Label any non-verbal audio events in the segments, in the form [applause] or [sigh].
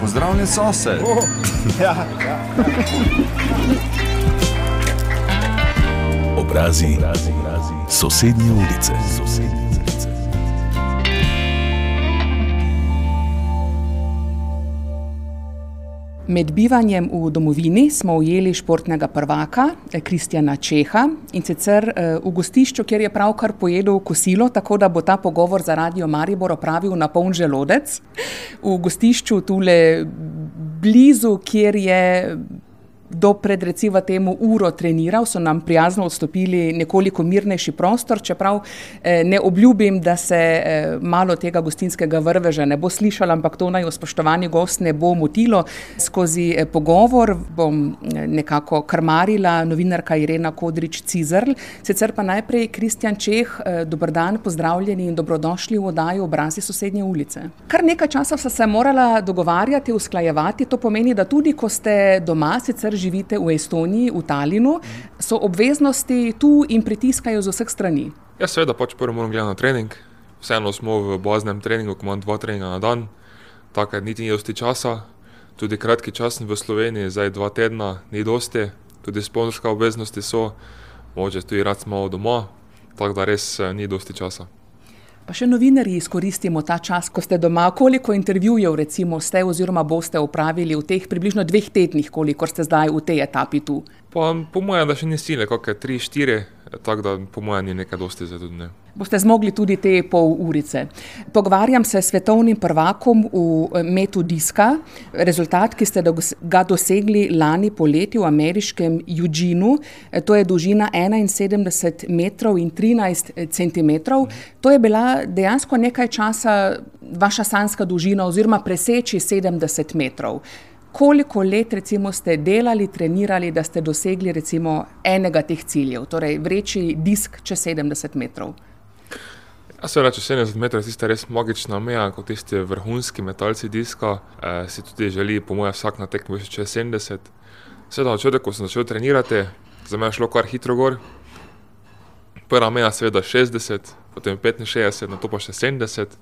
Pozdravljen sosed. Oh, ja, ja. Obrazi, obrazi, obrazi. sosednje ulice. Sosednje Med bivanjem v domovini smo ujeli športnega prvaka Kristjana Čeha in sicer v gostišču, kjer je pravkar pojedel kosilo, tako da bo ta pogovor za Radio Maribor opravil na poln želodec. V gostišču tule blizu, kjer je do pred recimo temu uro treniral, so nam prijazno odstopili nekoliko mirnejši prostor, čeprav ne obljubim, da se malo tega gostinskega vrveža ne bo slišalo, ampak to naj spoštovani gost ne bo motilo. Skozi pogovor bom nekako krmarila novinarka Irena Kodrič Cizelj, sicer pa najprej Kristjan Čeh, dober dan, pozdravljeni in dobrodošli v oddaji Obrazi sosednje ulice. Kar nekaj časa sva se morala dogovarjati, usklajevati, to pomeni, da tudi ko ste doma, sicer živite v Estoniji, v Talinu, so obveznosti tu in pritiskajo z vseh strani. Ja, seveda, pač prvo moram gledati na trening. Vseeno smo v baznem treningu, ko imam dva treninga na dan, takrat niti ni dosti časa. Tudi kratki čas v Sloveniji, zdaj dva tedna, ni dosti, tudi sponzorske obveznosti so, mogoče tudi rad malo doma, tako da res ni dosti časa. Pa še novinarji izkoristimo ta čas, ko ste doma, koliko intervjujev recimo ste oziroma boste opravili v teh približno dveh tednih, kolikor ste zdaj v tej etapi tu? Pa po moje, da še ni sile, kake tri, štiri, tako da po moje ni nekaj dosti zdaj tudi ne. Boste zmogli tudi te pol urice. Pogovarjam se s svetovnim prvakom v metu diska, rezultat, ki ste ga dosegli lani poleti v ameriškem Euginu, to je dolžina enainsedemdeset metrov in trinajst centimetrov. To je bila dejansko nekaj časa vaša sanjska dolžina oziroma preseči sedemdeset metrov. Koliko let recimo ste delali, trenirali, da ste dosegli recimo enega teh ciljev, torej vreči disk čez sedemdeset metrov? Ja, seveda čez sedemdeset metrov je tista res magična meja, ko tisti vrhunski metalci diska si tudi želi po moje vsak na tekmi čez sedemdeset. Seveda od začetka, ko sem začel trenirati, za mene je šlo kar hitro gor. Prva meja seveda šestdeset, potem petinšestdeset, nato pa še sedemdeset.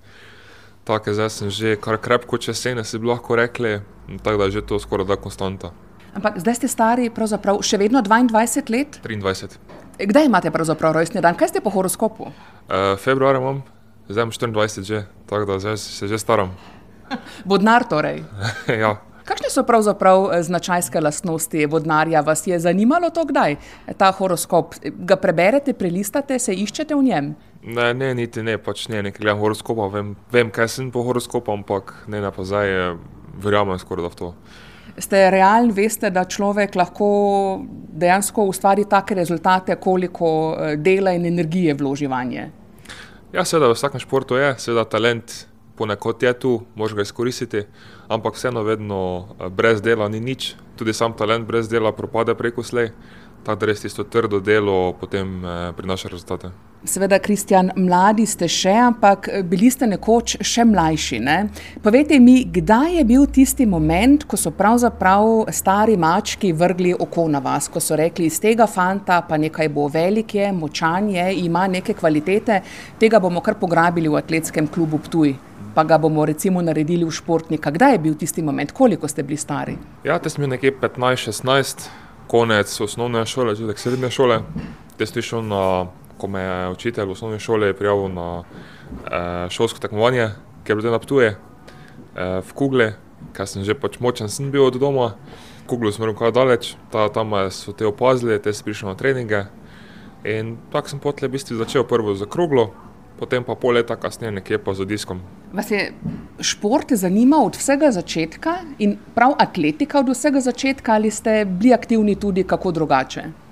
Tako zdaj sem že kar krepko čez sedemdeset, bi lahko rekli, tako da je že to skorajda konstanta. Ampak zdaj ste stari pravzaprav še vedno dvaindvajset let? Triindvajset. Kdaj imate pravzaprav rojstni dan, kaj ste po horoskopu? februarja imam, zdaj imam štiriindvajset že, tako da zdaj se že staram. [laughs] Vodnar torej? [laughs] ja. Kakšne so pravzaprav značajske lastnosti vodnarja, vas je zanimalo to kdaj, ta horoskop? Ga preberete, prelistate, se iščete v njem? Ne, ne, niti ne, pač ne, ne gledam horoskopa, vem, vem, kaj sem po horoskopu, ampak ne, ne pa zdaj verjamem skorajda v to. Ste realen, veste, da človek lahko dejansko ustvari take rezultate, koliko dela in energije vloži vanje? Ja, seveda v vsakem športu je, seveda talent ponekod je tu, moraš ga izkoristiti, ampak vseeno vedno brez dela ni nič, tudi sam talent brez dela propade prej ko slej. Tako da res tisto trdo delo potem prinaša rezultate. Seveda, Kristjan, mladi ste še, ampak bili ste nekoč še mlajši, ne? Povejte mi, kdaj je bil tisti moment, ko so pravzaprav stari mački vrgli oko na vas, ko so rekli: "Iz tega fanta pa nekaj bo, velik je, močan je, ima neke kvalitete, tega bomo kar pograbili v Atletskem klubu Ptuj, pa ga bomo recimo naredili v športnika." Kdaj je bil tisti moment, koliko ste bili stari? Ja, te bil nekje petnajst, šestnajst, konec osnovne šole, začetek srednje šole. Te sem šel na, ko me je učitelj v osnovni šoli prijavil na šolsko tekmovanje, ke je bilo na Ptuju, v Kugli, ke sem že pač močen sem bil od doma. Kuglo sem kar daleč, tam me so te opazili, te sem prišel na treninge. In tako sem potlej v bistvu začel prvo s kroglo, potem pa pol leta kasneje nekje pa z diskom. Vas je šport zanimal od vsega začetka in prav atletika od vsega začetka ali ste bili aktivni tudi kako drugače?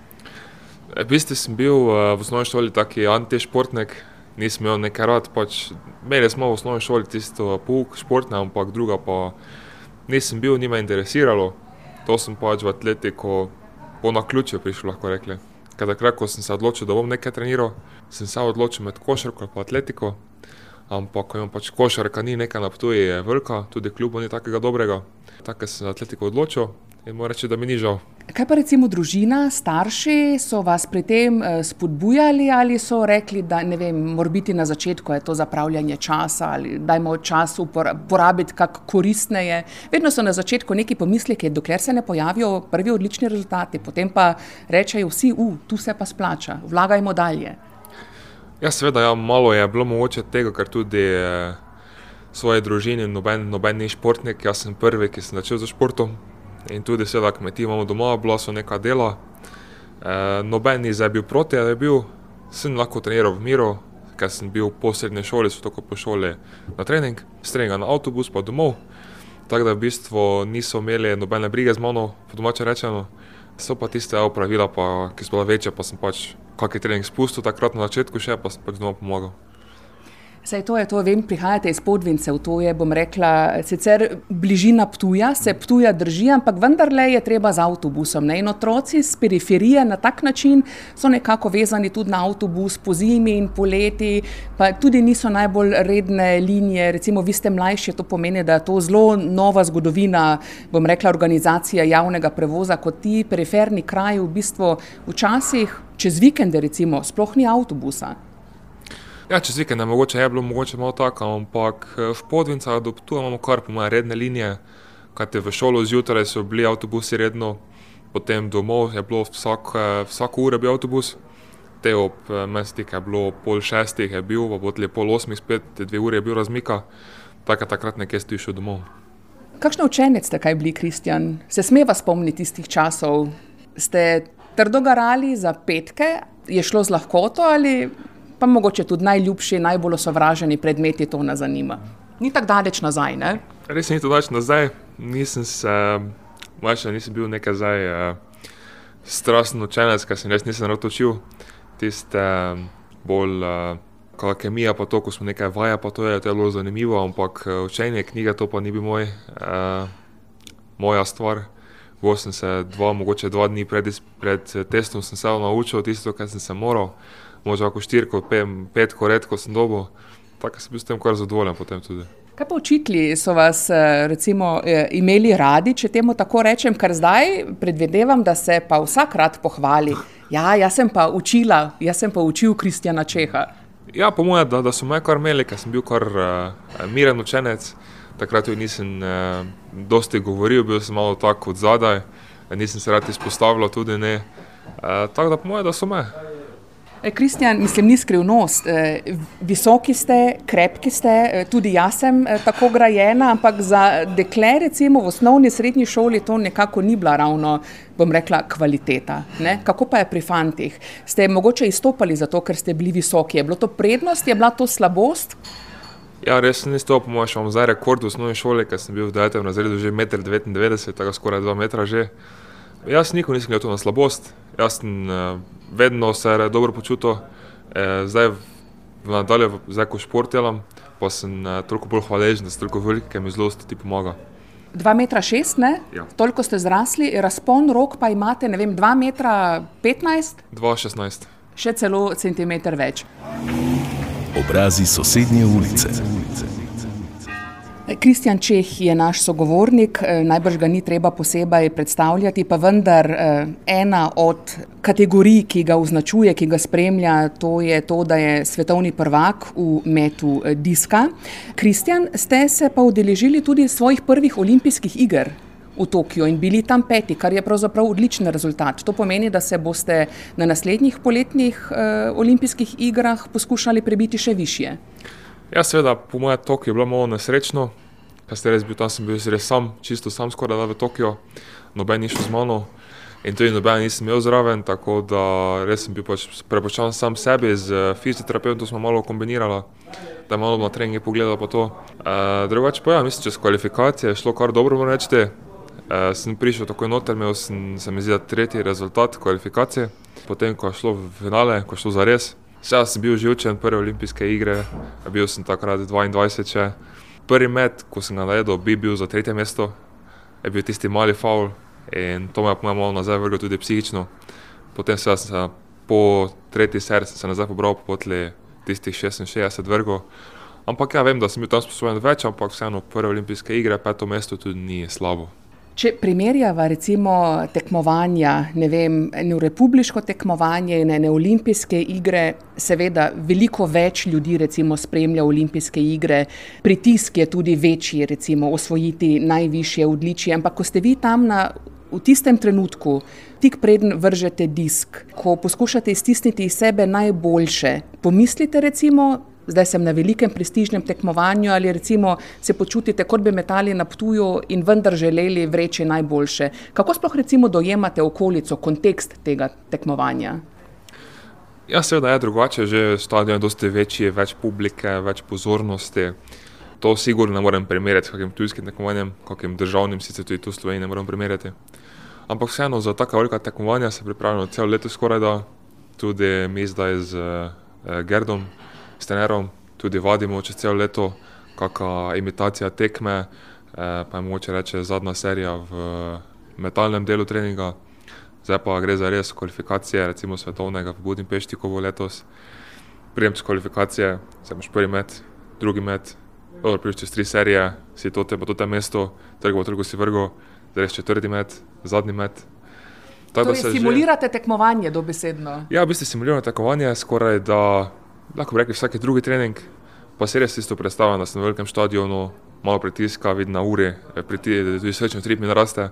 V bistvu sem bil v osnovni šoli tak antišportnik, nisem imel nekaj rad pač, imeli smo v osnovni šoli tisto pouk športni, ampak drugega pa nisem bil, ni me interesiralo. To sem pač v atletiko po naključju prišel, lahko rekli. Ker takrat, ko sem se odločil, da bom nekaj treniral, sem se odločil med košarko pa atletiko, ampak ko pač košarka ni nekaj na Ptuju, je velika, tudi klubov ni takega dobrega, tako sem se za atletiko odločil in moram reči, da mi ni žal. Kaj pa recimo družina, starši so vas pri tem eh, spodbujali ali so rekli, da ne vem, mora biti na začetku je to zapravljanje časa ali dajmo čas upora- porabiti kak koristneje. Vedno so na začetku neki pomisleki, dokler se ne pojavijo prvi odlični rezultati, potem pa rečejo vsi, u, tu se pa splača, vlagajmo dalje. Ja, seveda, ja, malo je bilo mogoče tega, ker tudi eh, svoje družine, noben, noben ni športnik, jaz sem prvi, ki sem začel z športom. In tudi, seveda, kmetije imamo doma, bila so neka dela. E, noben ni zdaj bil proti, da je bil, sem lahko treniral v miru, ker sem bil po srednji šoli, so tako po šoli na trening, s treninga na avtobus pa domov. Tako da v bistvu niso imeli nobene brige z mano, po domače rečeno. So pa tiste opravila, pa, ki so bila večja, pa sem pač kakšen trening spustil takrat na začetku še, pa sem pač doma pomagal. Saj to je to, vem, prihajate iz podvincev, to je, bom rekla, sicer bližina Ptuja, se Ptuja drži, ampak vendarle je treba z avtobusom. Ne? In otroci z periferije na tak način so nekako vezani tudi na avtobus po zimi in poleti, pa tudi niso najbolj redne linije. Recimo, vi ste mlajši, to pomeni, da je to zelo nova zgodovina, bom rekla, organizacija javnega prevoza, kot ti periferni kraji v bistvu včasih čez vikende recimo sploh ni avtobusa. Ja, čez vikend je mogoče je bilo mogoče malo tako, ampak eh, v Podvincah do Ptuja imamo kar po moje redne linije, kajte v šolo zjutraj so bili avtobusi redno, potem domov je bilo vsak, eh, vsako uro bil avtobus, te ob eh, mestih je bilo pol šestih je bil, pa potem pol osmih spet, dve uri je bil razmika, tako da takrat nekje si šel domov. Kakšen učenec ste kaj bili, Kristjan? Se smeva spomniti tistih časov? Ste trdo garali za petke, je šlo z lahkoto ali pa mogoče tudi najljubši, najbolj osovraženi predmeti to nas zanima? Ni tako daleč nazaj, ne? Res ni to dač nazaj, nisem se, mlajši nisem bil nekaj zdaj uh, strasten učenec, ker sem res nisem rad učil. Tiste eh, bolj uh, kot kemija, pa to, ko smo nekaj vaja, pa to je, to je bilo zanimivo, ampak eh, učenje knjige to pa ni bil moj, uh, moja stvar. Bolj sem se dva, mogoče dva dni pred, pred eh, testom sem se naučil tisto, kar sem se moral, možno ako štirko, pem, petko, redko sem dobil, tako sem bil s tem kar zadovoljen potem tudi. Kaj pa učitelji so vas eh, recimo eh, imeli radi, če temu tako rečem, ker zdaj predvidevam, da se pa vsak rad pohvali. Ja, jaz sem pa učila, jaz sem pa učil Kristjana Čeha. Ja, po mojem, da, da so me kar imeli, ker sem bil kar uh, miren učenec. Takrat tudi nisem uh, dosti govoril, bil sem malo tako od zadaj, nisem se rad izpostavljal, tudi ne. Uh, tako da po mojem, da so me. E, Kristjan, mislim, ni skrivnost. E, visoki ste, krepki ste, e, tudi jaz sem tako grajena, ampak za dekle, recimo v osnovni srednji šoli, to nekako ni bila ravno, bom rekla, kvaliteta. Ne? Kako pa je pri fantih? Ste mogoče izstopali zato, ker ste bili visoki? Je bilo to prednost, je bila to slabost? Ja, res sem to, po mojem, še imam zdaj rekord v osnovni šoli, ker sem bil v 9. razredu že 1,99 m, tako skoraj 2 metra že. Jaz nikoli nisem gledal to na slabost, jaz sem uh, vedno se dobro počutil, eh, zdaj v nadalje, zdaj ko šport delam, pa sem uh, toliko bolj hvaležen, da si toliko velik, ker mi zelo ti pomaga. 2 metra 6, ne? Ja. Toliko ste zrasli, razpon rok pa imate, ne vem, 2 metra 15, 2,16. še celo centimeter več. Obrazi sosednje ulice. Kristjan Čeh je naš sogovornik, eh, najbrž ga ni treba posebej predstavljati, pa vendar eh, ena od kategorij, ki ga označuje, ki ga spremlja, to je to, da je svetovni prvak v metu eh, diska. Kristjan, ste se pa udeležili tudi svojih prvih olimpijskih iger. V Tokiu in bili tam peti, kar je pravzaprav odličen rezultat. To pomeni, da se boste na naslednjih poletnih eh, olimpijskih igrah poskušali prebiti še više. Ja, seveda, po mojem Tokio je bilo malo nesrečno, ker ste res bil tam, sem bil res sam, čisto sam skoraj da v Tokio, noben ni šel z mano in tudi noben nisem imel zraven, tako da res sem bil pač prepočan sam sebi, z fizioterapeutom smo malo kombinirali, da je malo na treninge pogledal pa to. E, drugače pa ja, mislim, čez kvalifikacije je šlo kar dobro, moram reči. E, sem prišel takoj noter, imel sem, se mi zdi, tretji rezultat kvalifikacije, potem ko je šlo v finale, ko je šlo za res. Jaz sem bil živčen, prve olimpijske igre, bil sem takrat 22. Še. Prvi met, ko sem ga naredil, bi bil za tretje mesto, je bil tisti mali faul in to me je po mojem malo nazaj vrglo tudi psihično. Potem sem se po tretji seriji se nazaj pobral, po potli tistih 66 vrgel. Ampak ja, vem, da sem bil tam sposoben več, ampak vseeno prve olimpijske igre, peto mesto tudi ni slabo. Če primerjava recimo tekmovanja, ne vem, eno republiško tekmovanje in ene olimpijske igre, seveda veliko več ljudi recimo spremlja olimpijske igre, pritisk je tudi večji, recimo osvojiti najvišje odličje, ampak ko ste vi tam na, v tistem trenutku, tik preden vržete disk, ko poskušate iztisniti iz sebe najboljše, pomislite recimo, zdaj sem na velikem prestižnem tekmovanju ali recimo se počutite, kot bi metali na ptuju in vendar želeli vreči najboljše. Kako sploh recimo dojemate okolico, kontekst tega tekmovanja? Ja, seveda je drugače, že stadion je dosti večji, več publike, več pozornosti. To sigurno ne morem primerjati s kakim tujskim tekmovanjem, kakim državnim, sicer tudi tu v Sloveniji ne morem primerjati. Ampak vseeno za taka velika tekmovanja se pripravljamo celo leto skoraj da, tudi mi zdaj z uh, Gerdom, s trenerom, tudi vadimo čez celo leto, kakšna imitacija tekme, eh, pa je moče reči zadnja serija v metalnem delu treninga. Zdaj pa gre za res kvalifikacije, recimo svetovnega v Budimpešti, ko bo letos. Prijem z kvalifikacije, se imaš prvi met, drugi met, dobro, prišel čez tri serije, si to te, pa to te mesto, trgo, trgo si vrgo, zdaj res četrti met, zadnji met. Tako torej, simulirate že... tekmovanje dobesedno? Ja, v bistvu simuliramo tekmovanje, skoraj da lahko bi rekli, vsak drugi trening, pa se res isto predstavlja, da sem na velikem stadionu, malo pritiska, vidim na uri, eh, tudi srečen trip mi naraste.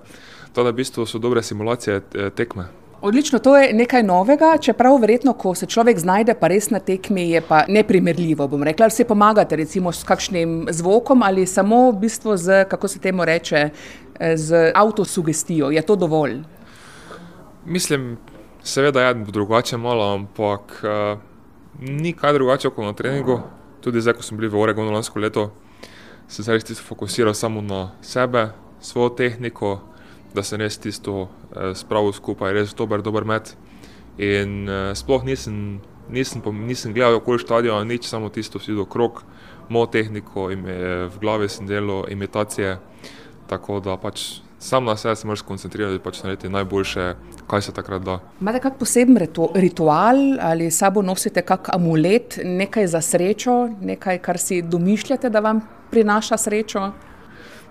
To, da v bistvu so dobre simulacije eh, tekme. Odlično, to je nekaj novega, čeprav verjetno, ko se človek znajde pa res na tekmi, je pa neprimerljivo. Bom rekla, ali se pomagate recimo s kakšnim zvokom ali samo v bistvu z, kako se temu reče, eh, z avtosugestijo. Je to dovolj? Mislim, seveda je drugače malo, ampak. Uh, ni kaj drugače kot na treningu. Tudi zdaj, ko smo bili v Oregonu lansko leto, sem se res tisto fokusiral samo na sebe, svojo tehniko, da sem res tisto eh, spravil skupaj, res dober, dober met. In eh, sploh nisem, nisem, nisem gledal okoli stadiona, nič, samo tisto vsi do krok, mojo tehniko in v glavi sem delal imitacije, tako da pač sam na sebe se moraš koncentrirati, pač narediti najboljše, kaj se takrat da. Imate kak poseben ritual ali sabo nosite kak amulet, nekaj za srečo, nekaj, kar si domišljate, da vam prinaša srečo?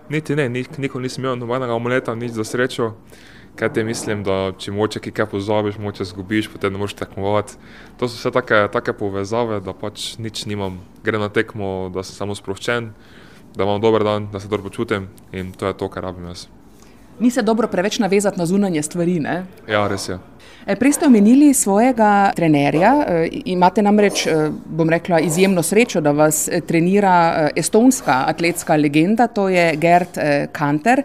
Niti ne, nikoli nisem imel nobenega amuleta, nič za srečo. Kaj ti mislim, da če moče kaj pozabiš, moče zgubiš, potem ne moreš tekmovati. To so vse take, take povezave, da pač nič nimam. Grem na tekmo, da sem samo sproščen, da imam dober dan, da se dobro počutim in to je to, kar rabim jaz ni se dobro preveč navezati na zunanje stvari. Ne? Ja, res je. E, prej ste omenili svojega trenerja. E, imate namreč, e, bom rekla, izjemno srečo, da vas trenira estonska atletska legenda, to je Gerd Kanter.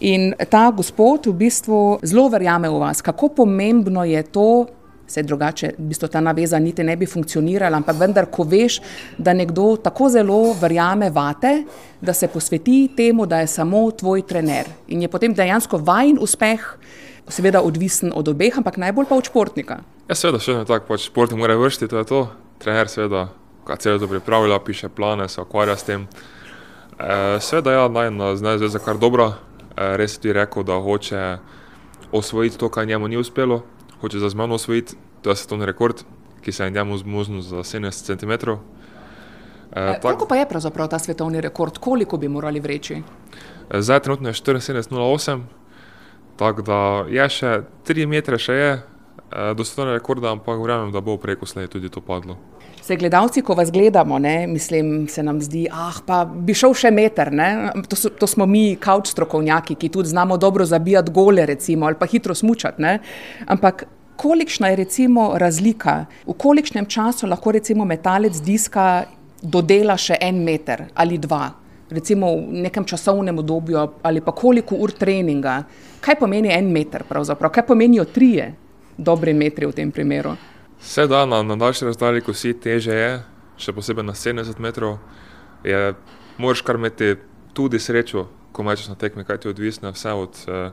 In ta gospod v bistvu zelo verjame v vas. Kako pomembno je to, se drugače, v bistvu ta naveza niti ne bi funkcionirala, ampak vendar, ko veš, da nekdo tako zelo verjame vate, da se posveti temu, da je samo tvoj trener in je potem dejansko vajen uspeh, seveda odvisen od obeh, ampak najbolj pa od športnika. Ja, seveda, še ne tako, pač športnik mora vršiti, to je to. Trener seveda, kaj celo to pripravlja, piše plane, se ukvarja s tem. E, seveda, ja, naj na zveza kar dobro, e, res ti je rekel, da hoče osvojiti to, kar njemu ni uspelo, hoče za zmano osvojiti, to je svetovni rekord, ki se je njemu zmoznil za 70 cm. E, Kako pa je pravzaprav ta svetovni rekord, koliko bi morali vreči? E, zdaj trenutno je 74,08, tako da je še 3 metre še je e, do svetovnega rekorda, ampak verjamem, da bo preko slej tudi to padlo. Se gledalci, ko vas gledamo, ne, mislim, se nam zdi, ah, pa bi šel še meter. To, so, to smo mi, kauč strokovnjaki, ki tudi znamo dobro zabijati gole, recimo, ali pa hitro smučati. Ne. Ampak kolikšna je recimo razlika, v kolikšnem času lahko recimo metalec diska dodela še en meter ali dva, recimo v nekem časovnem obdobju, ali pa koliko ur treninga. Kaj pomeni en meter, pravzaprav? kaj pomenijo trije dobri metri v tem primeru? Vse da na, na daljši razdalji, ko si teže je, še posebej na 70 metrov, je, moraš kar imeti tudi srečo, ko mečeš na tekmi, kaj ti je odvisno, vse od uh,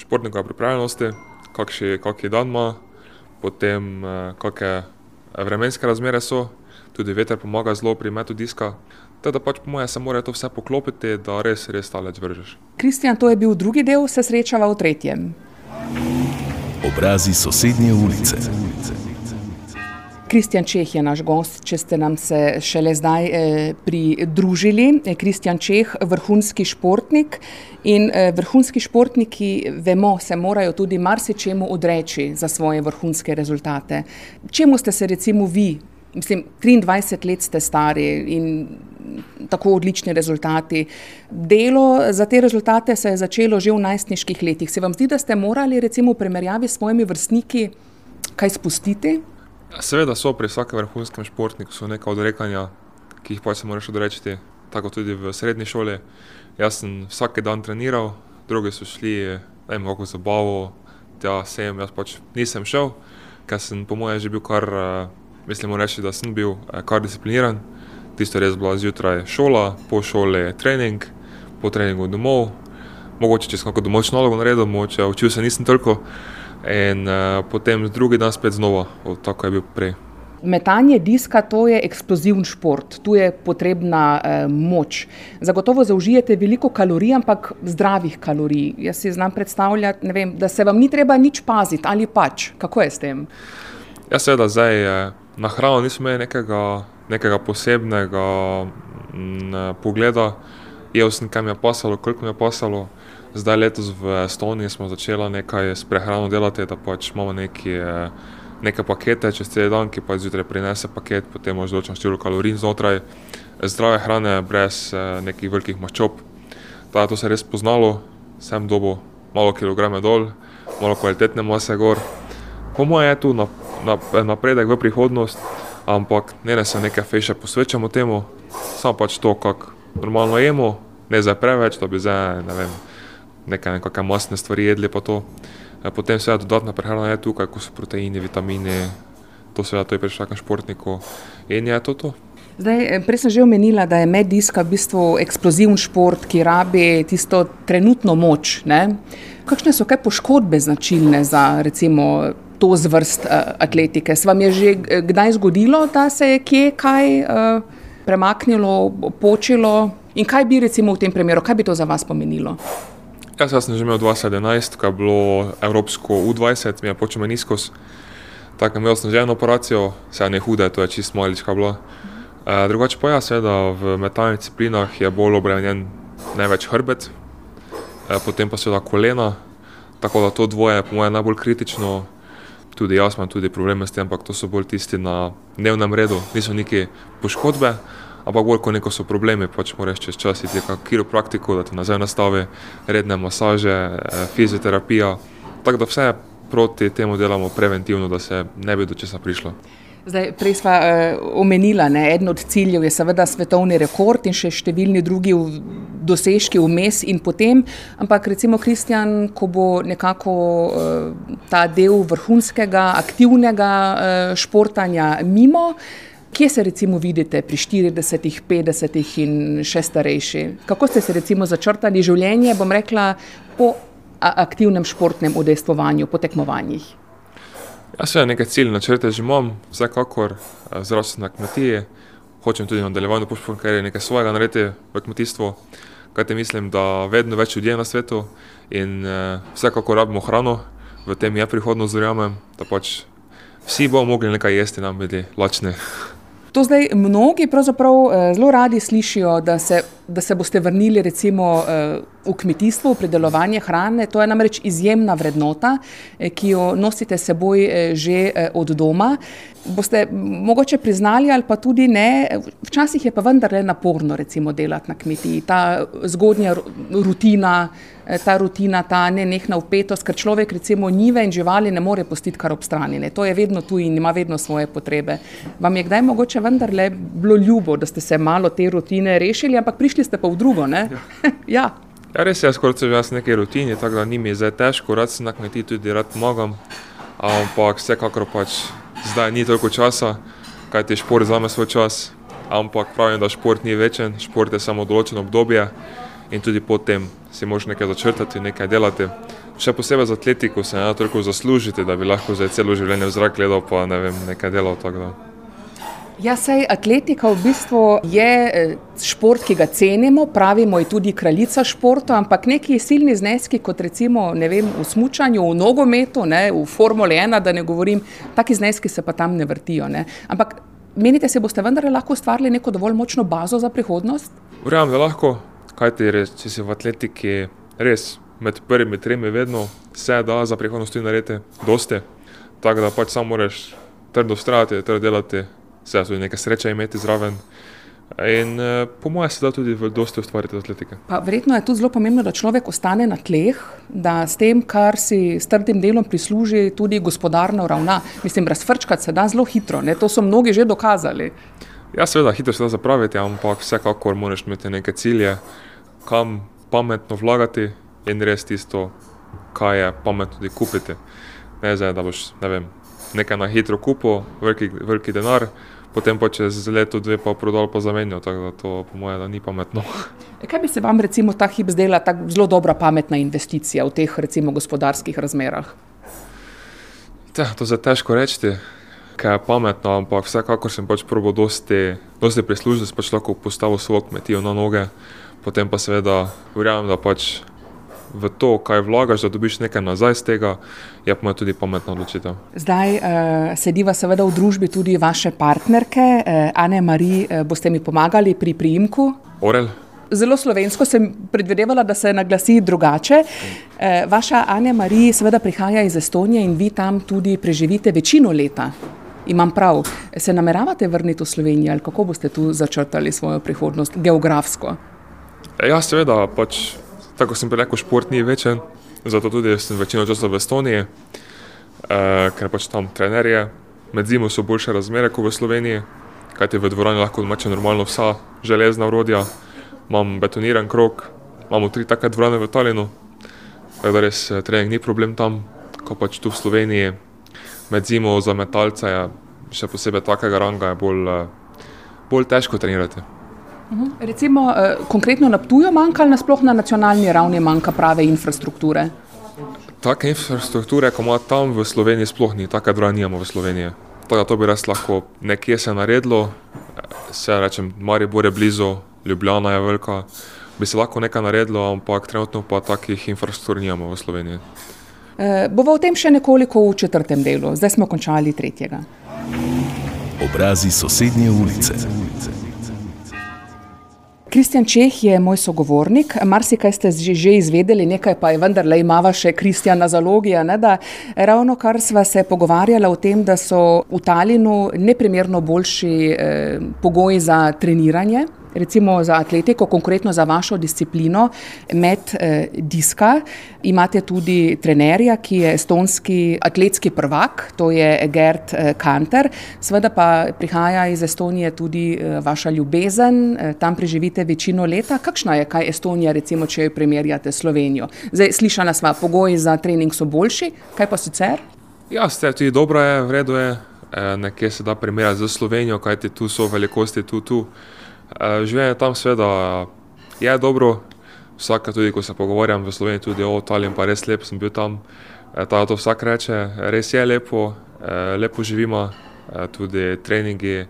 športnikov pripravljenosti, kakšen dan ima, potem uh, kakšne vremenske razmere so, tudi veter pomaga zelo pri metu diska. Teda pač po mojem se mora to vse poklopiti, da res, res talec vržeš. Kristjan, to je bil drugi del, se srečava v tretjem. Obrazi sosednje ulice. Kristjan Čeh je naš gost, če ste nam se šele zdaj eh, pridružili. Kristjan Čeh, vrhunski športnik in eh, vrhunski športniki, vemo, se morajo tudi marsičemu odreči za svoje vrhunske rezultate. Čemu ste se recimo vi, mislim, 23 let ste stari in tako odlični rezultati. Delo za te rezultate se je začelo že v najstniških letih. Se vam zdi, da ste morali recimo v primerjavi s svojimi vrstniki kaj spustiti? Seveda so pri vsakem vrhunskem športniku neka odrekanja, ki jih pač se moraš odreči, tako tudi v srednji šoli. Jaz sem vsak dan treniral, drugi so šli, vem, kako zabavo, tja sem, jaz pač nisem šel, ker sem po mojem že bil kar, mislim, reči, da sem bil kar discipliniran. Tisto res bila zjutraj šola, po šoli trening, po treningu domov, mogoče če sem kako domočno nalogo naredil, mogoče učil se nisem toliko in uh, potem drugi dan spet znova, tako je bil prej. Metanje diska to je eksploziven šport, tu je potrebna eh, moč. Zagotovo zaužijete veliko kalorij, ampak zdravih kalorij. Jaz si znam predstavljati, vem, da se vam ni treba nič paziti ali pač. Kako je s tem? Jaz seveda zdaj eh, na hrano nisem imel nekega, nekega posebnega m, mm, pogleda. Jel sem, kaj mi je pasalo, koliko mi je pasalo. Zdaj letos v Estoniji smo začeli nekaj s prehrano delati, da pač imamo neki, eh, neke pakete čez cel dan, ki pa zjutraj prinese paket, potem imaš določen število kalorij znotraj zdrave hrane, brez eh, nekih velikih maščob. Da, to se je res poznalo, sem dobo malo kilograme dol, malo kvalitetne mase gor. Po mojem je tu napredek v prihodnost, ampak ne da se nekaj feše posvečamo temu, samo pač to, kako normalno jemo, ne za preveč, da bi zdaj, ne vem, nekaj, masne stvari jedli. E, potem se dodatna prehrana je tukaj, kot so proteini, vitamini, to se je pri vsakem športniku in je to. to. Zdaj, e, prej sem že omenila, da je mediska v bistvu eksploziven šport, ki rabi tisto trenutno moč. Ne? Kakšne so kaj poškodbe značilne za recimo to zvrst uh, atletike? Se vam je že kdaj zgodilo, da se je kje kaj uh, premaknilo, počilo in kaj bi recimo v tem primeru, kaj bi to za vas pomenilo? Jaz, jaz sem že imel 2011, ko je bilo Evropsko U20, mi je počel meniskos. Tako imel sem že eno operacijo, se ne hude, to je čisto malička bila. E, drugače pa ja, seveda v metalnih disciplinah je bolj obremenjen največ hrbet, e, potem pa seveda kolena, tako da to dvoje je po mojem najbolj kritično. Tudi jaz imam tudi probleme s tem, ampak to so bolj tisti na dnevnem redu, niso neki poškodbe ampak bolj kot neko so problemi, pač moraš čez čas iti na kiropraktiko, da ti nazaj nastavi redne masaže, eh, fizioterapija. Tako da vse proti temu delamo preventivno, da se ne bi do česa prišlo. Zdaj, prej smo uh, omenili, da eden od ciljev je seveda svetovni rekord in še številni drugi v, dosežki vmes in potem. Ampak recimo, Kristjan, ko bo nekako uh, ta del vrhunskega, aktivnega uh, športanja mimo, uh, Kje se recimo vidite pri 40, 50 in še starejši? Kako ste se recimo začrtali življenje, bom rekla, po aktivnem športnem udejstvovanju, po tekmovanjih? Jaz se nekaj cilj načrte že imam, vsekakor zrasel na kmetiji, hočem tudi nadaljevati po športu, ker je nekaj svojega narediti v kmetijstvu. Kajte mislim, da vedno več ljudi je na svetu in vsekakor rabimo hrano, v tem je prihodnost, verjamem, da pač vsi bomo mogli nekaj jesti, nam biti lačni. To zdaj mnogi pravzaprav eh, zelo radi slišijo, da se, da se boste vrnili recimo eh, v kmetijstvo, v predelovanje hrane. To je namreč izjemna vrednota, eh, ki jo nosite seboj že od doma. Boste mogoče priznali ali pa tudi ne, včasih je pa vendarle naporno recimo delati na kmetiji, ta zgodnja rutina, Eh, ta rutina, ta nenehna upetost, ker človek recimo njive in živali ne more postiti kar ob strani. Ne. To je vedno tu in ima vedno svoje potrebe. Vam je kdaj mogoče vendarle bilo ljubo, da ste se malo te rutine rešili, ampak prišli ste pa v drugo? Ja. [laughs] ja. Ja, res je, skoraj že jaz nekaj rutine, tako da ni mi zdaj težko, rad sem na kmetiji tudi rad pomagam, ampak vsekakor pač zdaj ni toliko časa, kaj ti šport zame svoj čas, ampak pravim, da šport ni večen, šport je samo določeno obdobje in tudi potem si moš nekaj začrtati, nekaj delati. Še posebej za atletiko se ne toliko zaslužiti, da bi lahko za celo življenje v zrak gledal, pa ne vem, nekaj delal. Ja, sej atletika v bistvu je eh, šport, ki ga cenimo, pravimo je tudi kraljica športa, ampak neki silni zneski, kot recimo vem, v smučanju, v nogometu, ne, v Formule 1, da ne govorim, taki zneski se pa tam ne vrtijo. Ne. Ampak menite, se boste vendar lahko ustvarili neko dovolj močno bazo za prihodnost? Verjamem, da lahko, kaj ti reči, če si v atletiki res med prvimi tremi vedno, vse da za prihodnost tudi narediti, dosti. Tako da pač samo moraš trdo ustrajati, trdo delati vse tudi nekaj sreče imeti zraven. In uh, po mojem se da tudi dosti ustvariti od atletike. Pa, verjetno je tudi zelo pomembno, da človek ostane na tleh, da s tem, kar si s trdim delom prisluži, tudi gospodarno ravna. Mislim, razfrčkati se da zelo hitro, ne? to so mnogi že dokazali. Ja, seveda, hitro se da zapraviti, ampak vsekakor moraš imeti neke cilje, kam pametno vlagati in res tisto, kaj je pametno tudi kupiti. Ne zdaj, da boš, ne vem, nekaj na hitro kupil, veliki, veliki denar, potem pa čez leto, dve pa prodal pa zamenjal. Tako da to, po mojem, ni pametno. E, kaj bi se vam recimo ta hip zdela tako zelo dobra, pametna investicija v teh recimo gospodarskih razmerah? Te, to je težko reči, kaj je pametno, ampak vsekakor sem pač probo dosti, dosti prislužil, da sem pač lahko postavil svojo kmetijo na noge, potem pa seveda verjamem, da pač v to, kaj vlagaš, da dobiš nekaj nazaj z tega, je pa tudi pametna odločitev. Zdaj uh, sediva seveda v družbi tudi vaše partnerke, uh, Ane Marije, uh, boste mi pomagali pri priimku? Orel. Zelo slovensko sem predvidevala, da se naglasi drugače. Vaša Anja Marija seveda prihaja iz Estonije in vi tam tudi preživite večino leta. Imam prav, se nameravate vrniti v Slovenijo ali kako boste tu začrtali svojo prihodnost geografsko? Ja, seveda, pač tako sem rekel, šport ni večen, zato tudi sem večino časa v Estoniji, uh, ker pač tam trenerje. Med zimo so boljše razmere kot v Sloveniji, kajti v dvorani lahko domače normalno vsa železna urodja, imam betoniran krok, imamo tri take dvorane v Talinu, tako da res eh, trening ni problem tam, ko pač tu v Sloveniji. Med zimo za metalce je še posebej takega ranga, je bolj, uh, bolj težko trenirati. Mhm. Recimo, eh, konkretno na Ptuju manjka ali nasploh na nacionalni ravni manjka prave infrastrukture? Take infrastrukture, kot ima tam v Sloveniji, sploh ni, tako da nimamo v Sloveniji. Tako da to bi res lahko nekje se naredilo, se rečem, Maribor je blizu, Ljubljana je velika, bi se lahko nekaj naredilo, ampak trenutno pa takih infrastruktur nimamo v Sloveniji. E, bova o tem še nekoliko v četrtem delu, zdaj smo končali tretjega. Obrazi sosednje ulice. Kristjan Čeh je moj sogovornik, marsikaj ste že, že izvedeli, nekaj pa je vendarle imava še Kristjana Zalogija. Ne, ravno kar sva se pogovarjala o tem, da so v Talinu neprimerno boljši eh, pogoji za treniranje recimo za atletiko, konkretno za vašo disciplino, med eh, diska. Imate tudi trenerja, ki je estonski atletski prvak, to je Gerd eh, Kanter. Sveda pa prihaja iz Estonije tudi eh, vaša ljubezen, eh, tam preživite večino leta. Kakšna je kaj Estonija, recimo, če jo primerjate s Slovenijo? Zdaj, slišala sva, pogoji za trening so boljši, kaj pa sicer? Ja, ste tudi dobro, je, v redu je. Eh, nekje se da primerjati z Slovenijo, kajti tu so velikosti, tu, tu. Eh, življenje tam seveda je dobro, vsak, tudi ko se pogovarjam v Sloveniji, tudi o Italiji, pa res lep sem bil tam. Eh, ta to vsak reče, res je lepo, eh, lepo živimo, tudi treningi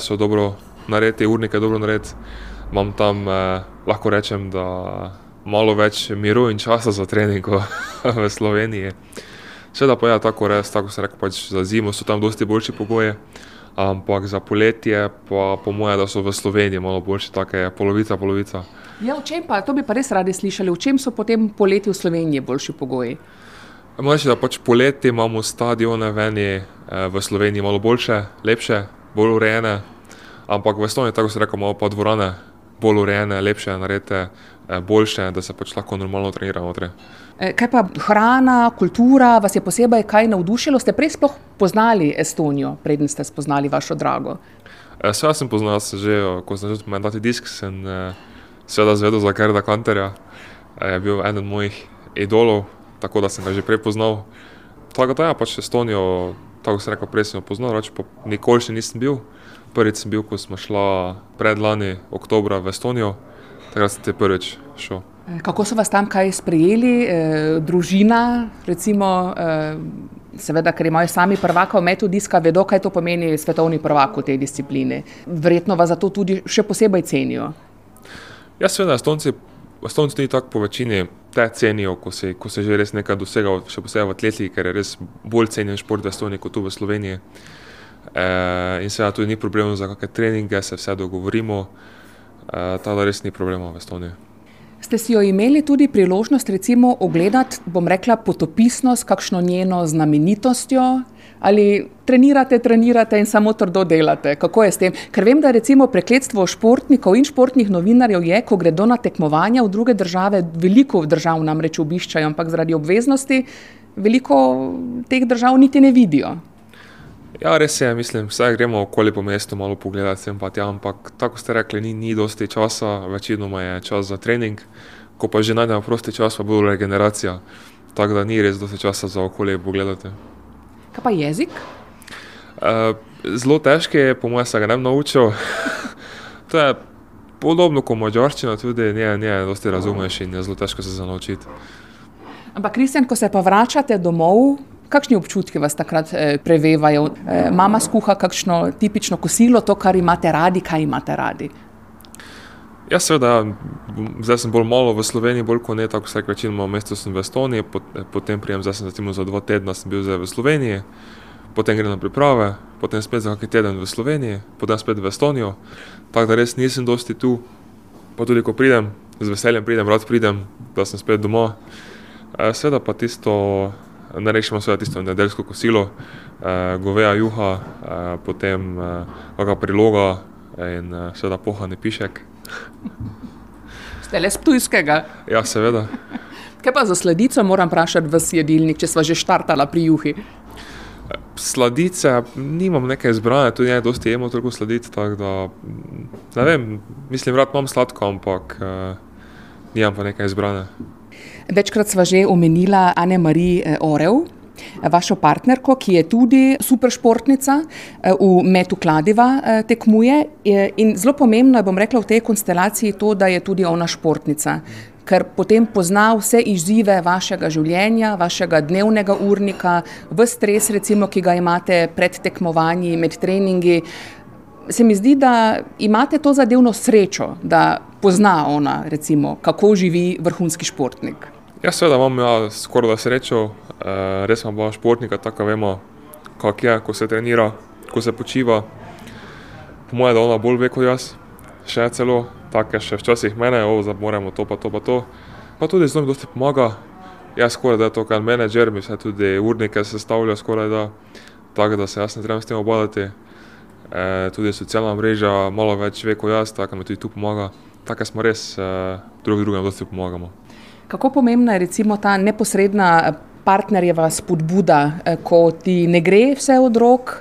so dobro narejeni, urnike dobro narejeni. Imam tam, lahko rečem, da malo več miru in časa za trening v [laughs] Sloveniji. Seveda pa je ja, tako res, tako se reče, pač za zimo so tam dosti boljši pogoji ampak za poletje, pa po mojem, da so v Sloveniji malo boljše, tako je polovica, polovica. Ja, v čem pa, to bi pa res radi slišali, v čem so potem poleti v Sloveniji boljši pogoji? Moče, da pač poleti imamo stadione veni, eh, v Sloveniji malo boljše, lepše, bolj urejene, ampak v Estoniji, tako se reko, imamo pa dvorane bolj urejene, lepše, naredite, eh, boljše, da se pač lahko normalno treniramo. Eh, kaj pa hrana, kultura, vas je posebej kaj navdušilo? Ste prej sploh poznali Estonijo, preden ste spoznali vašo drago? Eh, Sve sem poznal, že, ko sem začel mandati disk, sem eh, seveda zvedel za Gerda Kanterja. Je bil eden mojih idolov, tako da sem ga že prej poznal. Tako da ja, pač Estonijo, tako se reko, prej sem jo poznal, rač pa nikoli še nisem bil. Prvič sem bil, ko smo šla predlani, oktobra v Estonijo, takrat sem te prvič šel. Kako so vas tam kaj sprejeli, eh, družina, recimo, eh, seveda, ker imajo sami prvaka v metu diska, vedo, kaj to pomeni svetovni prvak v tej disciplini. Verjetno vas zato tudi še posebej cenijo. Ja, seveda, Estonci, Estonci ni tako po večini te cenijo, ko se, ko se že res nekaj dosega, še posebej v atletiki, ker je res bolj cenjen šport v Estoniji kot tu v Sloveniji. E, in seveda tudi ni problema za kakšne treninge, se vse dogovorimo, e, tako da res ni problema v Estoniji. Ste si jo imeli tudi priložnost, recimo, ogledati, bom rekla, potopisno s kakšno njeno znamenitostjo? Ali trenirate, trenirate in samo trdo delate? Kako je s tem? Ker vem, da recimo prekletstvo športnikov in športnih novinarjev je, ko gredo na tekmovanja v druge države, veliko držav namreč obiščajo, ampak zaradi obveznosti veliko teh držav niti ne vidijo. Ja, res je, mislim, vse gremo okoli po mestu, malo pogledati sem pa tja, ampak tako ste rekli, ni, ni dosti časa, večinoma je čas za trening, ko pa že najdemo prosti čas, pa bo regeneracija. Tako da ni res dosti časa za okolje pogledati. Kaj pa jezik? Uh, zelo težko je, po mojem, se ga ne bi naučil. [laughs] to je podobno kot mačarščina, tudi ne, ne, dosti razumeš in je zelo težko se naučiti. Ampak, Kristjan, ko se pa vračate domov, kakšni občutki vas takrat eh, prevevajo? Eh, mama skuha kakšno tipično kosilo, to, kar imate radi, kaj imate radi? Ja, seveda, zdaj sem bolj malo v Sloveniji, bolj kot ne, tako reče, večinoma v mestu sem v Estoniji, potem prijem, zdaj sem recimo za dva tedna sem bil zdaj v Sloveniji, potem grem na priprave, potem spet za kakšen teden v Sloveniji, potem spet v Estonijo, tako da res nisem dosti tu, pa tudi ko pridem, z veseljem pridem, rad pridem, da sem spet doma. Seveda pa tisto, ne rečemo seveda tisto nedeljsko kosilo, goveja juha, potem kakšna priloga in seveda pohane pišek. Ste le sptujskega? Ja, seveda. Kaj pa za sladico moram vprašati v jedilnik, če sva že štartala pri juhi? Sladice, nimam neke izbrane, tudi ne, dosti jemo toliko sladic, tako da, ne vem, mislim, rad imam sladko, ampak nimam pa neke izbrane. Večkrat sva že omenila Anne-Marie Orev, vašo partnerko, ki je tudi super športnica, v metu kladiva tekmuje. In zelo pomembno je, bom rekla, v tej konstelaciji to, da je tudi ona športnica. Ker potem pozna vse izzive vašega življenja, vašega dnevnega urnika, v stres, recimo, ki ga imate pred tekmovanji, med treningi. Se mi zdi, da imate to zadevno srečo, da pozna ona, recimo, kako živi vrhunski športnik. Ja, seveda imam ja, skoraj da srečo, res imam dva športnika, tako vemo, kako je, ko se trenira, ko se počiva. Po mojem, da ona bolj ve kot jaz, še celo, tako je še včasih mene, o, zdaj moramo to pa to pa to. Pa tudi zelo mi dosti pomaga, jaz skoraj da je to kot menedžer, mi vse tudi urnike sestavlja skoraj da, tako da se jaz ne trebam s tem ubadati. E, tudi socialna mreža malo več ve kot jaz, tako mi tudi tu pomaga, tako smo res drug drugemu dosti pomagamo. Kako pomembna je recimo ta neposredna partnerjeva spodbuda, ko ti ne gre vse od rok,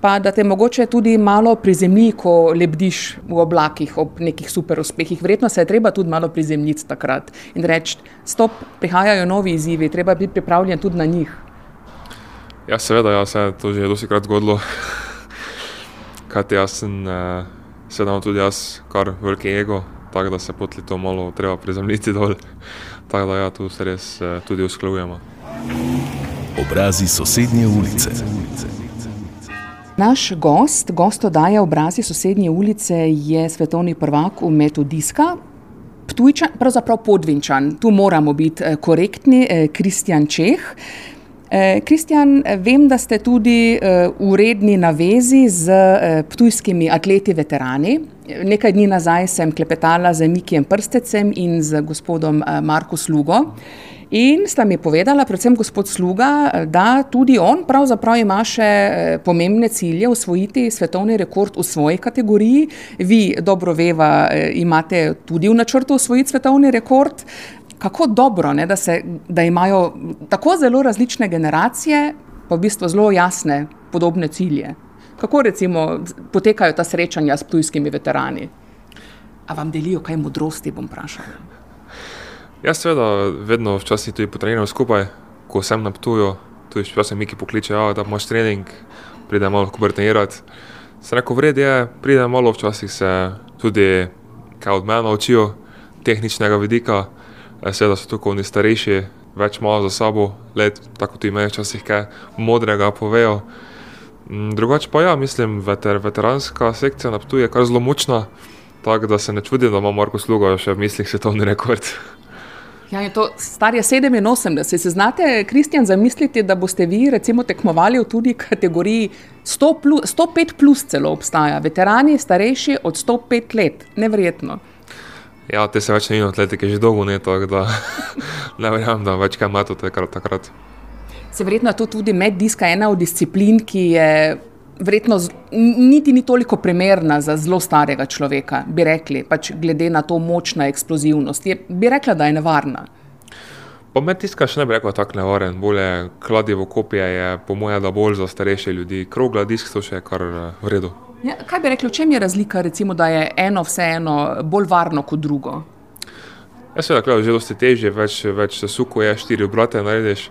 pa da te mogoče tudi malo prizemlji, ko lebdiš v oblakih ob nekih super uspehih. Verjetno se je treba tudi malo prizemljiti takrat in reči: "Stop, prihajajo novi izzivi, treba biti pripravljen tudi na njih." Ja, seveda, ja, se je to že dostikrat zgodilo. Kajti jaz sem, seveda imam tudi jaz kar velik ego, tako da se potlej to malo treba prizemljiti dol. Tako da ja, tu se res tudi usklajujemo. Obrazi sosednje ulice. Naš gost, gost oddaje Obrazi sosednje ulice je svetovni prvak v metu diska. Ptujčan, pravzaprav Podvinčan, tu moramo biti korektni, Kristjan Čeh. Kristjan, vem, da ste tudi v redni navezi s ptujskimi atleti veterani. Nekaj dni nazaj sem klepetala z Mikijem Prstecem in z gospodom Marko Slugo. In sta mi povedala, predvsem gospod Sluga, da tudi on pravzaprav ima še pomembne cilje, osvojiti svetovni rekord v svoji kategoriji. Vi, dobro veva, imate tudi v načrtu osvojiti svetovni rekord. Kako dobro, ne, da se, da imajo tako zelo različne generacije pa v bistvu zelo jasne, podobne cilje. Kako recimo potekajo ta srečanja s ptujskimi veterani? A vam delijo kaj modrosti, bom vprašala. Ja, seveda, vedno včasih tudi potreniramo skupaj, ko sem na Ptuju, tudi včasih Miki pokliče: da imaš trening, pridem malo trenirat." Sem rekel: "V redu je, pridem malo, včasih se tudi kaj od mene naučijo tehničnega vidika." Seveda so tukaj oni starejši, več malo za sabo, let, tako ti imajo včasih kaj modrega povejo. Mm, Drugače pa ja, mislim, veter, veteranska sekcija na Ptuju je kar zelo močna, tako da se ne čudim, da ima Marko Sluga še v mislih svetovni rekord. Ja, je to star je 87. Se znate, Kristjan, zamisliti, da boste vi recimo tekmovali v tudi kategoriji 100 plus, 105 plus celo obstaja, veterani starejši od 105 let, neverjetno. Ja, te se več ne in atletike že dolgo ne, tako da [laughs] ne verjamem, da več kaj ima to takrat. takrat. Se verjetno je to tudi meddiska ena od disciplin, ki je verjetno niti ni toliko primerna za zelo starega človeka, bi rekli, pač glede na to moč na eksplozivnost. Je, bi rekla, da je nevarna. Pa med tiska še ne bi rekel tako nevaren, bolje kladivo kopije je po mojem, da bolj za starejše ljudi. Krogla disk so še kar eh, v redu. Ja, kaj bi rekli, v čem je razlika, recimo, da je eno vseeno bolj varno kot drugo? Jaz seveda, kladivo že dosti težje, več, več suko je, štiri obrate narediš.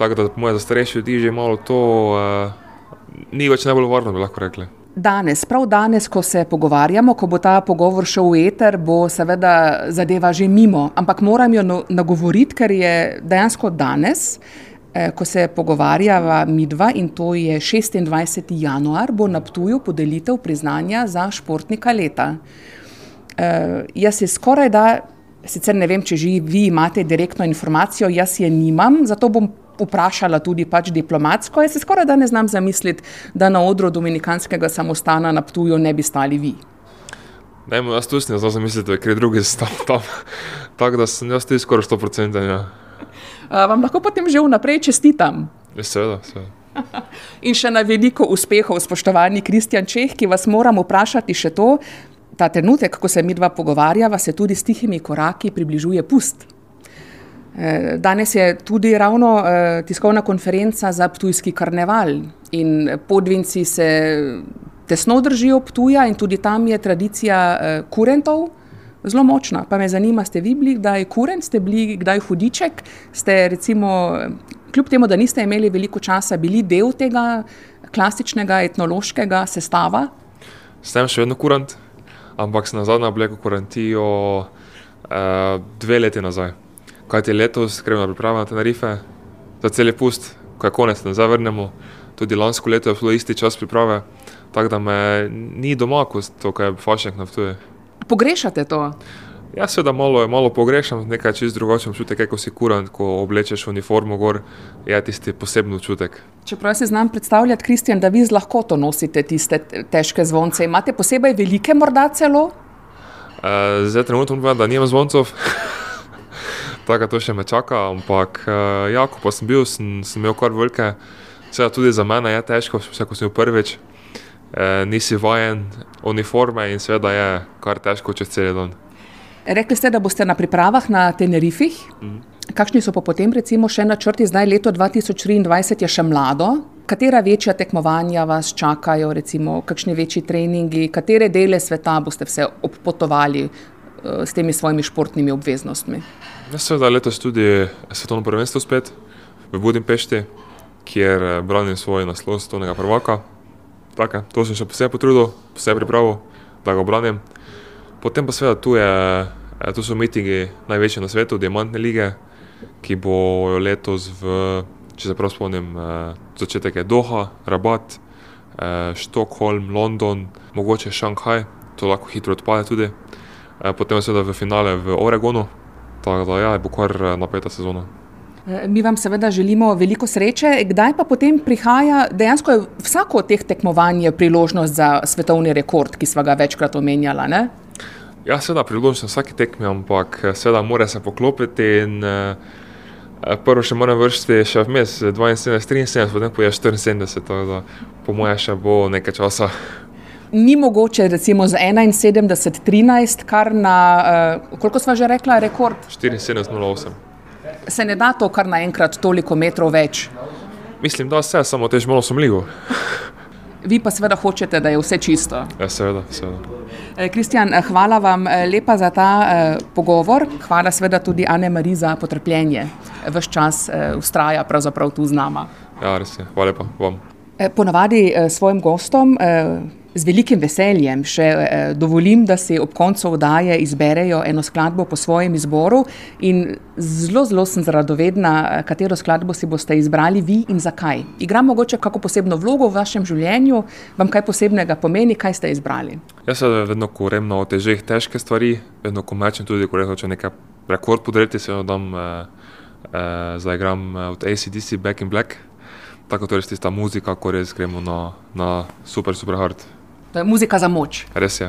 Tako da po mojem, za starejše ljudi že malo to uh, ni več najbolj varno, bi lahko rekli. Danes, prav danes, ko se pogovarjamo, ko bo ta pogovor šel v eter, bo seveda zadeva že mimo, ampak moram jo no- nagovoriti, ker je dejansko danes, eh, ko se pogovarjava midva in to je 26. januar, bo na Ptuju podelitev priznanja za športnika leta. Uh, jaz je skoraj da, sicer ne vem, če že vi imate direktno informacijo, jaz je nimam, zato bom vprašala tudi pač diplomatsko. Jaz se skoraj da ne znam zamisliti, da na odru Dominikanskega samostana na Ptuju ne bi stali vi. Dajmo, jaz tu ne znam zamisliti, ker je drugi stal tam. [laughs] Tako da sem jaz tudi skoraj 100%. Ja. Uh, vam lahko potem že vnaprej čestitam. Ja, Seveda, seveda. [laughs] In še na veliko uspehov, spoštovani Kristjan Čeh, ki vas moram vprašati še to. Ta trenutek, ko se mi dva pogovarjava, se tudi s tihimi koraki približuje pust. Eh, Danes je tudi ravno eh, tiskovna konferenca za Ptujski karneval in podvinci se tesno držijo Ptuja in tudi tam je tradicija eh, kurentov zelo močna. Pa me zanima, ste vi bili kdaj kurent, ste bili kdaj hudiček, ste recimo, eh, kljub temu, da niste imeli veliko časa, bili del tega klasičnega etnološkega sestava? Sem še vedno kurant, ampak sem na zadnje oblekel kurantijo uh, dve leti nazaj. Kaj ti letos, gremo na priprave na Tenerife, za cel je pust, ko je konec, ne zavrnemo. Tudi lansko leto je bilo isti čas priprave, tako da me ni doma, kot to, kar je fašnik naftuje. Pogrešate to? Jaz seveda malo, malo pogrešam, nekaj čist drugačen občutek, ko si kurant, ko oblečeš uniformo gor, je tisti poseben občutek. Čeprav se znam predstavljati, Kristjan, da vi z lahkoto nosite tiste težke zvonce. Imate posebej velike, morda celo? Uh, zdaj trenutno povem, da nimam zvoncov, [laughs] tako to še me čaka, ampak uh, ja, ko pa sem bil, sem, sem imel kar velike, seveda tudi za mene je težko, vse ko sem bil prvič, uh, nisi vajen uniforme in seveda je kar težko čez cel dan. Rekli ste, da boste na pripravah na Tenerifih. Kakšni so pa potem recimo še načrti? Zdaj leto 2023 je še mlado. Katera večja tekmovanja vas čakajo, recimo kakšni večji treningi, katere dele sveta boste vse obpotovali eh, s temi svojimi športnimi obveznostmi? Jaz seveda letos tudi svetovno prvenstvo spet v Budimpešti, kjer eh, branim svoj naslov svetovnega prvaka. Tako, to sem še posebej potrudil, posebej pripravil, da ga obranim. Potem pa seveda tu, je, eh, tu so mitingi največji na svetu, Diamantne lige, ki bojo letos v, če se prav spomnim, eh, začetek je Doha, Rabat, Štokholm, London, mogoče Šanghaj, to lahko hitro odpade tudi. Potem seveda v finale v Oregonu, tako da ja, bo kar eh, napeta sezona. Eh, Mi vam seveda želimo veliko sreče. Kdaj pa potem prihaja, dejansko je vsako od teh tekmovanj je priložnost za svetovni rekord, ki smo ga večkrat omenjala. Ne? Ja, seveda priložnost na vsaki tekmi, ampak eh, seveda mora se poklopiti in prvo še moram vršiti še vmes 72, 73, potem pa je 74, tako da po moje še bo nekaj časa. Ni mogoče recimo z 71-13, kar na, uh, koliko smo že rekla, rekord, 74,08. se ne da to kar naenkrat toliko metrov več. Mislim, da vse, samo tež malo sumljivo. Vi pa seveda hočete, da je vse čisto. Ja, seveda, seveda. Eh, Kristjan, eh, hvala vam lepa za ta eh, pogovor. Hvala seveda tudi Ane Mariji za potrpljenje. Ves čas eh, ustraja pravzaprav tu z nama. Ja, res je. Hvala lepa vam. Ponavadi eh, svojim gostom eh, Z velikim veseljem še eh, dovolim, da si ob koncu oddaje izberejo eno skladbo po svojem izboru. In zelo, zelo sem radovedna, eh, katero skladbo si boste izbrali vi in zakaj. Igra mogoče kako posebno vlogo v vašem življenju, vam kaj posebnega pomeni, kaj ste izbrali. Jaz se vedno, ko grem na težje, težke stvari, vedno ko mečem tudi, ko rečem nekaj rekord podreti, se dam, eh, eh, zdaj igram eh, od ACDC Back in Black. Tako torej tista muzika, ko res gremo na, na super, super hard. Je muzika za moč. Res.